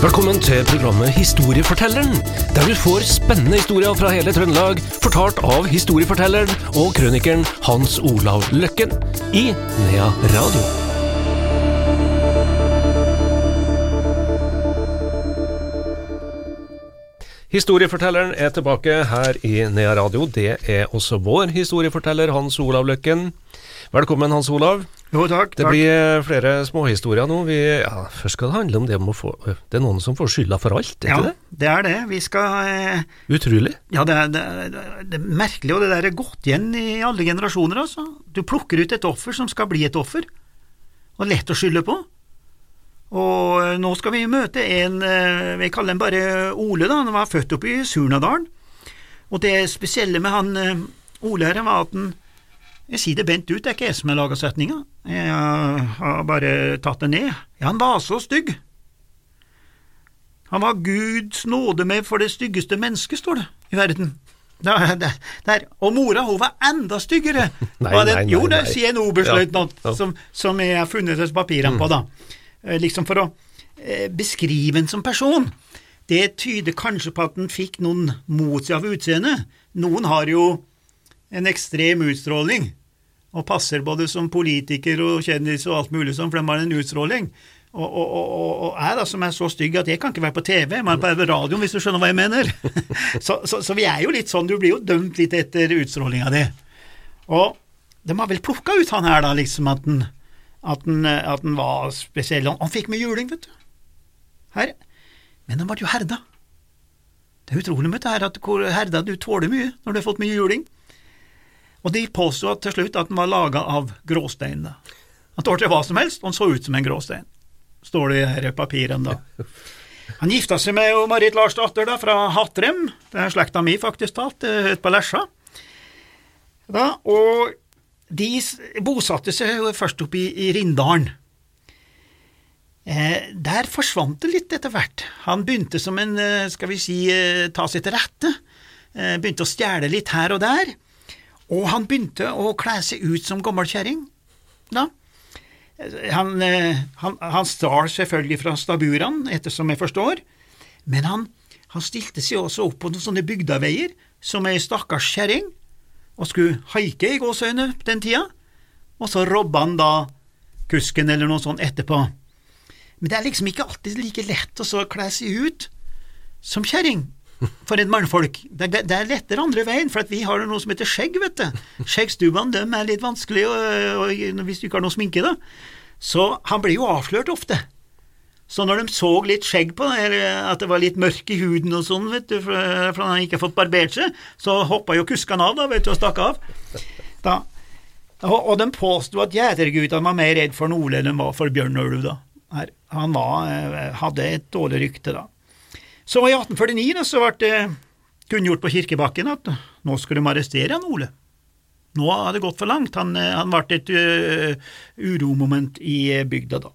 Velkommen til programmet Historiefortelleren, der du får spennende historier fra hele Trøndelag, fortalt av historiefortelleren og krønikeren Hans Olav Løkken i Nea Radio. Historiefortelleren er tilbake her i Nea Radio. Det er også vår historieforteller Hans Olav Løkken. Velkommen, Hans Olav. Jo, takk. Det takk. blir eh, flere småhistorier nå. Vi, ja, først skal det handle om det med å få Det er noen som får skylda for alt, er ja, ikke det? det er det. Vi skal eh, Utrolig. Ja, det er, det, er, det er merkelig, og det der er gått igjen i alle generasjoner, altså. Du plukker ut et offer som skal bli et offer, og lett å skylde på. Og eh, nå skal vi møte en eh, Vi kaller ham bare Ole, da. Han var født oppe i Surnadalen. Og det spesielle med han eh, Ole her var at han Jeg sier det bent ut, det er ikke jeg som har laga setninga. Jeg har bare tatt det ned. Ja, han var så stygg. Han var Guds nåde med for det styggeste mennesket, står det i verden. Der, der, der. Og mora hun var enda styggere. Nei, nei, nei, Jo, det sier en oberstløytnant Ja, ja. som, som jeg har funnet disse papirene på, da. Eh, Liksom for å eh, beskrive en som person. Det tyder kanskje på at han fikk noen mot seg av utseendet. Noen har jo en ekstrem utstråling, og passer både som politiker og kjendis og alt mulig sånn, for de har en utstråling. Og, og, og, og, er da, som er så stygg at jeg kan ikke være på TV, være på radioen, hvis du skjønner hva jeg mener. så, så, så vi er jo litt sånn, du blir jo dømt litt etter utstrålinga di. Og de har vel plukka ut han her, da, liksom, at han, at han, at han var spesiell. Han, han fikk mye juling, vet du. Her. Men han ble jo herda. Det er utrolig med dette her, at herda du tåler mye når du har fått mye juling. Og de påsto til slutt at den var laga av gråstein. Han tålte hva som helst, og han så ut som en gråstein, står det i her papirene da. Han gifta seg med Marit Larsdatter da, fra Hattrem, det er slekta mi faktisk talt, er ute på Lesja. Og de bosatte seg først oppe i, i Rindalen. Eh, der forsvant det litt etter hvert. Han begynte som en, eh, skal vi si, eh, ta seg til rette. Eh, begynte å stjele litt her og der. Og han begynte å kle seg ut som gammel Han, eh, han, han stjal selvfølgelig fra staburene, ettersom jeg forstår, men han, han stilte seg også opp på noen sånne bygdaveier som ei stakkars kjerring, og skulle haike i gåseøyne den tida, og så robba han da kusken eller noe sånt etterpå. Men det er liksom ikke alltid like lett å så kle seg ut som kjerring for et mannfolk. Det, det, det er lettere andre veien, for vi har noe som heter skjegg, vet du. Skjeggstubbene dem er litt vanskelig, og, og, hvis du ikke har noe sminke, da. Så han blir jo avslørt ofte. Så når de så litt skjegg på, eller at det var litt mørk i huden og sånn, vet du, for, for han ikke har fått barbert seg, så hoppa jo kuskene av, da, vet du, og stakk av. Da. Og, og de påsto at gjeterguttene var mer redd for Ole enn de var for ulv, da. Her. Han var, eh, hadde et dårlig rykte, da. Så i 1849 så ble det kunngjort på Kirkebakken at nå skulle de arrestere han Ole. Nå hadde det gått for langt, han, eh, han ble et uh, uromoment i eh, bygda da.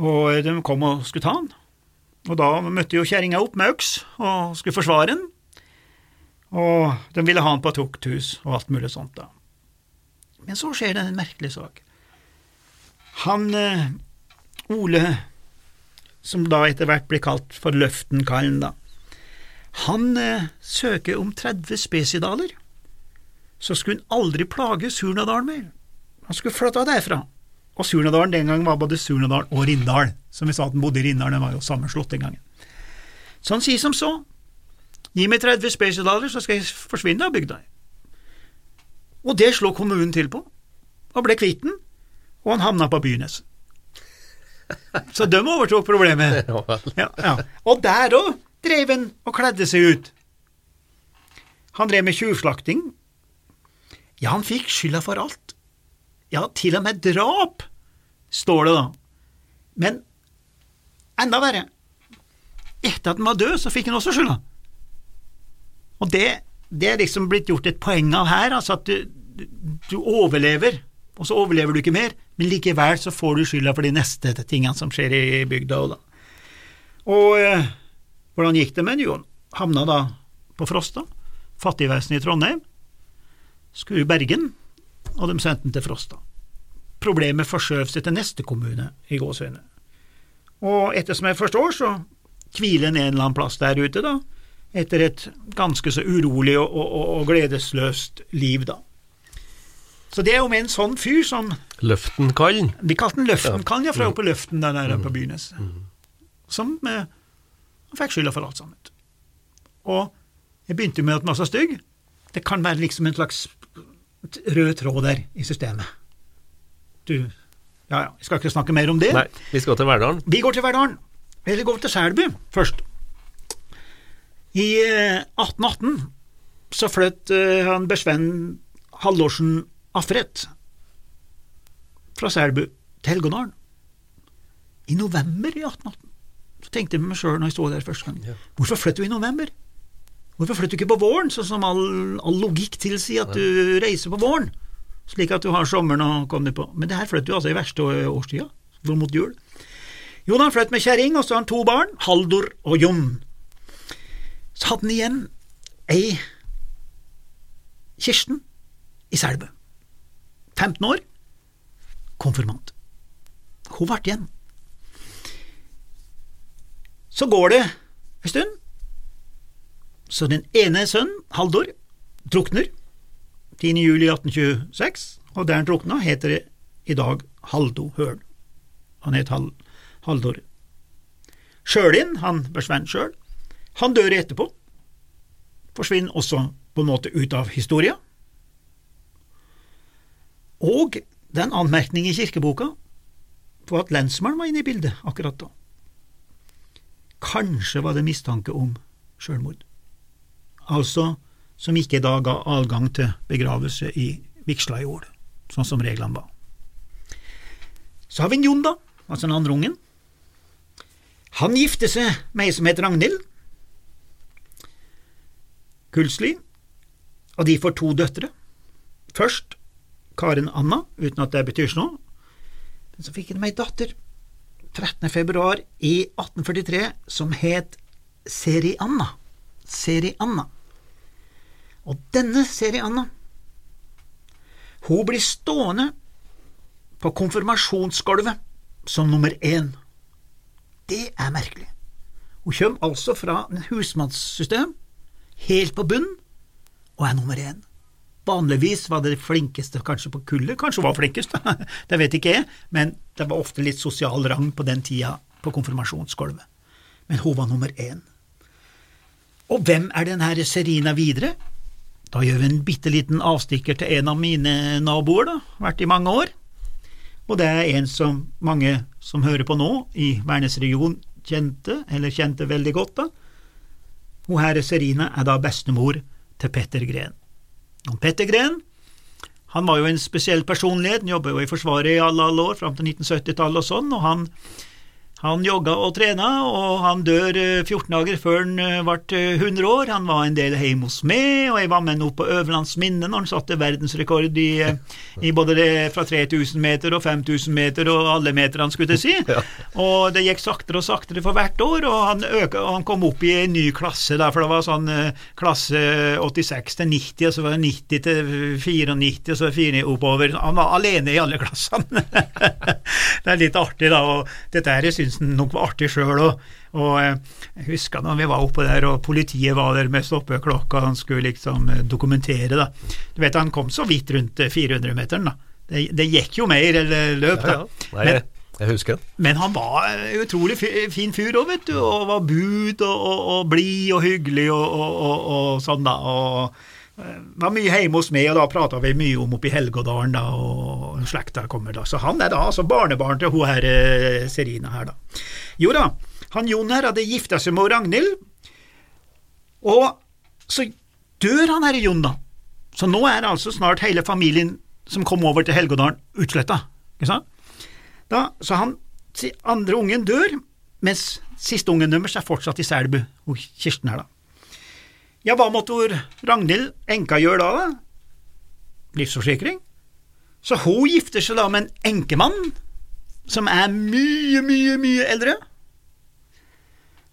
Og de kom og skulle ta han, og da møtte jo kjerringa opp med øks og skulle forsvare han, og de ville ha han på tukthus og alt mulig sånt da. Men så skjer det en merkelig sak. Han eh, Ole som da etter hvert blir kalt for Løftenkallen, da. Han eh, søker om 30 spesidaler, så skulle han aldri plage Surnadalen mer. Han skulle flytte derfra. Og Surnadalen den gangen var både Surnadal og Rindal, som vi sa at han bodde i Rindal, den var jo sammenslått den gangen. Så han sier som så, gi meg 30 spesidaler, så skal jeg forsvinne av bygda. Og det slo kommunen til på, og ble kvitt den, og han havna på Byneset. Så de overtok problemet. Ja. Ja. Og der òg drev han og kledde seg ut. Han drev med tjuvslakting. Ja, han fikk skylda for alt. Ja, til og med drap, står det da. Men enda verre. Etter at han var død, så fikk han også skylda. Og det, det er liksom blitt gjort et poeng av her, altså at du, du, du overlever, og så overlever du ikke mer, men likevel så får du skylda for de neste tingene som skjer i bygda da. Og eh, hvordan gikk det med den? Jo, havna da på Frosta, fattigvesenet i Trondheim, skulle i Bergen, og de sendte den til Frosta. Problemet forskjøv seg til neste kommune i gåseøyne. og etter som jeg forstår, så hviler en en eller annen plass der ute, da, etter et ganske så urolig og, og, og gledesløst liv, da. Så det er jo med en sånn fyr som Løftenkallen. Vi kalte den Løftenkallen, ja, fra oppe på Løften der nede på Bynes. Som eh, fikk skylda for alt sammen. Og jeg begynte med at den var så stygg. Det kan være liksom en slags rød tråd der i systemet. Du, ja ja, vi skal ikke snakke mer om det. Nei, vi skal til Verdalen. Vi går til Verdalen. Eller går til Selbu først. I eh, 1818 så flytt eh, han Besven Hallorsen Afret fra Selbu til Helgonaren I november i 1818. Så tenkte jeg med meg sjøl når jeg sto der første gang, Ja. hvorfor flytter du i november? Hvorfor flytter du ikke på våren, sånn som all, all logikk tilsier at du reiser på våren? Slik at du har sommeren å komme deg på. Men det her flytter du altså i verste årstida, mot jul. Jon har han flyttet med kjerring, og så har han to barn, Haldor og Jon. Så hadde han igjen ei Kirsten i Selbu. 15 år, konfirmant. Hun ble igjen. Så går det en stund, så den ene sønnen, Haldor, drukner 10. juli 1826, og der han drukna, heter det i dag Haldo Høl. Han het Hal Haldor. Sjølin, han forsvant sjøl, han dør etterpå, forsvinner også på en måte ut av historia. Og det er en anmerkning i kirkeboka på at lensmannen var inne i bildet akkurat da. Kanskje var det mistanke om sjølmord, altså som ikke da ga adgang til begravelse i vigsla år. sånn som reglene var. Så har vi en Jon, da, altså den andre ungen. Han gifter seg med ei som heter Ragnhild Kulsli, og de får to døtre. Først Karen Anna, uten at det betyr noe, men så fikk han meg datter 13. februar i 1843 som het Seri Anna. Seri Anna. Og denne Seri Anna, hun blir stående på konfirmasjonsgulvet som nummer én. Det er merkelig. Hun kommer altså fra husmannssystem, helt på bunn, og er nummer én. Vanligvis var det det flinkeste kanskje på kullet, kanskje var flinkest, det vet ikke jeg, men det var ofte litt sosial rang på den tida på konfirmasjonsgulvet. Men hun var nummer én. Og hvem er den her Serina videre? Da gjør vi en bitte liten avstikker til en av mine naboer, da, vært i mange år. Og det er en som mange som hører på nå, i Værnes region, kjente, eller kjente veldig godt, da. Hun her Serina er da bestemor til Petter Gren. Petter Gren han var jo en spesiell personlighet, han jobba jo i Forsvaret i alle, alle år, fram til 1970-tallet og sånn, og han, han jogga og trena, og han dør eh, 14 dager før han eh, ble eh, 100 år. Han var en del hjemme hos meg, og jeg var med nå på Øverlands minne når han satte verdensrekord i, eh, i både det fra 3000 meter og 5000 meter og alle meterne, skulle jeg si. Ja. Og det gikk saktere og saktere for hvert år, og han, øka, og han kom opp i en ny klasse, da, for det var sånn eh, klasse 86 til 90, og så var det 90 til 94, og så 4 oppover. Han var alene i alle klassene. det er litt artig, da, og dette her syns han nok var artig sjøl. Og, og eh, jeg husker når vi var oppe der, og politiet var der med stoppeklokka, han skulle liksom eh, dokumentere, da. Du vet, han kom så vidt rundt 400-meteren, da. Det, det gikk jo mer eller løp, da. ja. Nei, Men- jeg, husker men han var utrolig fin fyr òg, vet du, og var bud og, og, og blid og hyggelig og, og, sånn, da. Og eh, var mye hjemme hos meg, og da prata vi mye om oppe i Helgådalen, da, og slekta kommer da. Så han er da altså barnebarn til hun her eh, Serina her, da. Jo da, han Jon her hadde gifta seg med Ragnhild, og så dør han her Jon, da. Så nå er altså snart hele familien som kom over til Helgådalen, utsletta, ikke sant? Da, så han andre ungen dør, mens siste ungen deres er fortsatt i Selbu, hun Kirsten her, da. Ja, hva måtte Ragnhild, enka, gjøre da? da? Livsforsikring. Så hun gifter seg da med en enkemann som er mye, mye, mye eldre.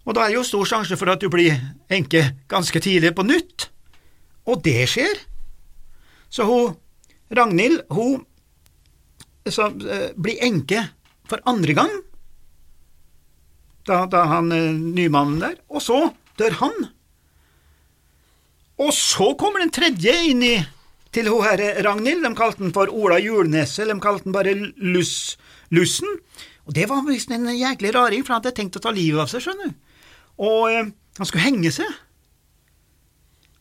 Og da er det jo stor sjanse for at du blir enke ganske tidlig på nytt. Og det skjer. Så hun Ragnhild, hun så, eh, blir enke for andre gang. da, da han eh, nymannen der, og så dør han. Og så kommer den tredje inn i til hun herre Ragnhild, de kalte den for Ola Julneset, de kalte den bare Luss, Lussen, og det var visst en jæklig raring, for han hadde tenkt å ta livet av seg, skjønner du, og eh, han skulle henge seg.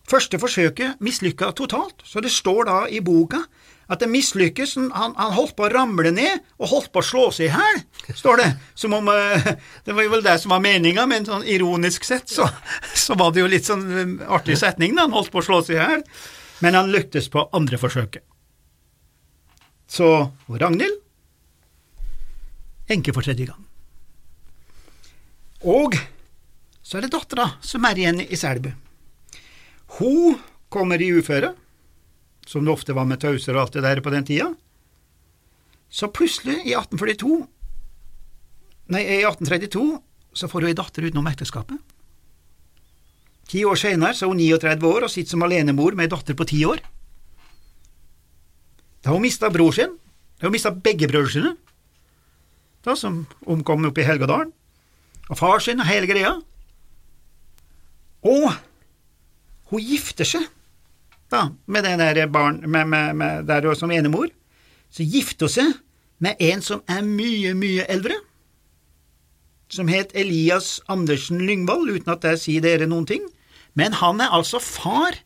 Første forsøket mislykka totalt, så det står da i boka at det mislykkes, han, han, holdt på å ramle ned og holdt på å slå seg i hæl, står det. Som om uh, Det var vel det som var meninga, men sånn ironisk sett så, så, var det jo litt sånn um, artig setning, da. Han holdt på å slå seg i hæl. men han lyktes på andre forsøket. Så Ragnhild enke for tredje gang. Og så er det dattera som er igjen i Selbu. Hun kommer i uføre som det ofte var med tauser og alt det der på den tida. Så plutselig, i 1842, nei, i 1832, så får hun ei datter utenom ekteskapet. Ti år senere så er hun 39 år og sitter som alenemor med ei datter på ti år. Da har hun mista bror sin, da har hun mista begge brødrene sine, da, som omkom oppe i Helgadalen, og far sin og hele greia. Og hun gifter seg da, med den der barn med, med, med der som enemor, så gifter hun seg med en som er mye, mye eldre, som het Elias Andersen Lyngvold, uten at jeg sier dere noen ting, men han er altså far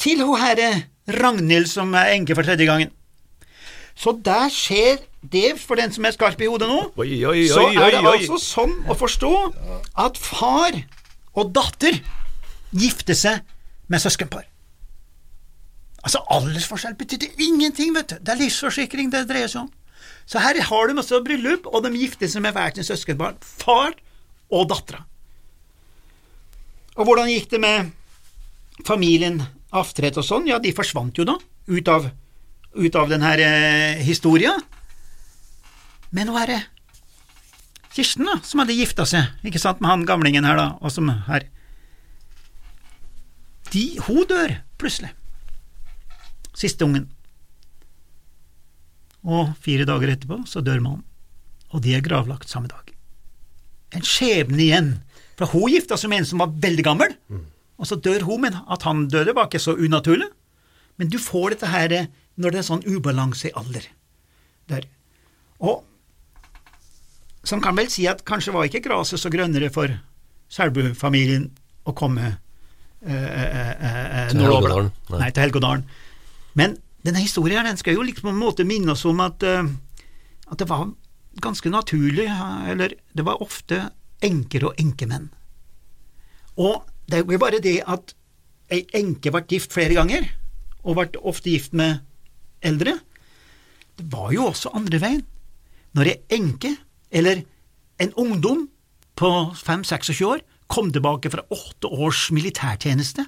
til hun herre Ragnhild som er enke for tredje gangen. Så der skjer det, for den som er skarp i hodet nå, oi, oi, oi, så er det altså sånn å forstå at far og datter gifter seg med søskenpar. Altså, aldersforskjell betydde ingenting, vet du. Det er livsforsikring det dreier seg om. Så her har de også bryllup, og de gifter seg med hver sin søskenbarn. Far og dattera. Og hvordan gikk det med familien Aftret og sånn? Ja, de forsvant jo da, ut av, ut av denne eh, historia. Men nå er det Kirsten, da, som hadde gifta seg, ikke sant, med han gamlingen her, da, og som her de, Hun dør plutselig siste ungen. Og fire dager etterpå så dør mannen, og de er gravlagt samme dag. En skjebne igjen, for hun gifta seg med en som var veldig gammel, mm. og så dør hun, men at han døde var ikke så unaturlig. Men du får dette her når det er sånn ubalanse i alder. Der. Og som kan vel si at kanskje var ikke gresset så grønnere for Selbu-familien å komme eh, eh, eh, eh til Helgodalen. Nei. Nei, til Helgodalen. Men denne historien den skal jo liksom på en måte minne oss om at, uh, at det var ganske naturlig, eller det var ofte enker og enkemenn. Og det er jo bare det at ei enke ble gift flere ganger, og ble ofte gift med eldre. Det var jo også andre veien. Når ei enke, eller en ungdom på 5-26 år, kom tilbake fra åtte års militærtjeneste,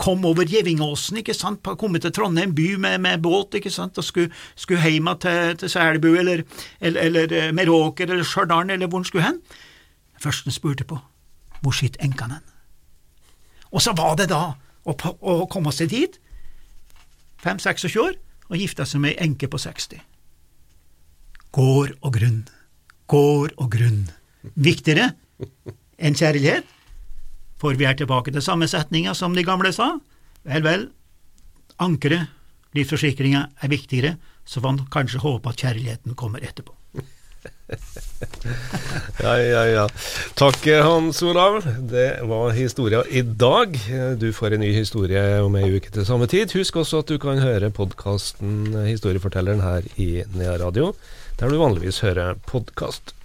kom over Gjevingåsen, ikke sant, kommet til Trondheim by med, med båt, ikke sant, og skulle, skulle hjem til, til Selbu eller, eller, eller eh, Meråker eller Stjørdal eller hvor han skulle hen. Først spurte på hvor sitter enkene hen? Og så var det da å, å komme seg dit, 5-26 år, og gifte seg med ei enke på 60. Gård og grunn, gård og grunn. Viktigere enn kjærlighet? For vi er tilbake til samme setninga som de gamle sa. Vel, vel, ankeret, livsforsikringa, er viktigere, så man kanskje håpe at kjærligheten kommer etterpå. ja, ja, ja. Takk, Hans Olav. Det var historia i dag. Du får en ny historie om ei uke til samme tid. Husk også at du kan høre podkasten Historiefortelleren her i Nea Radio, der du vanligvis hører podkast.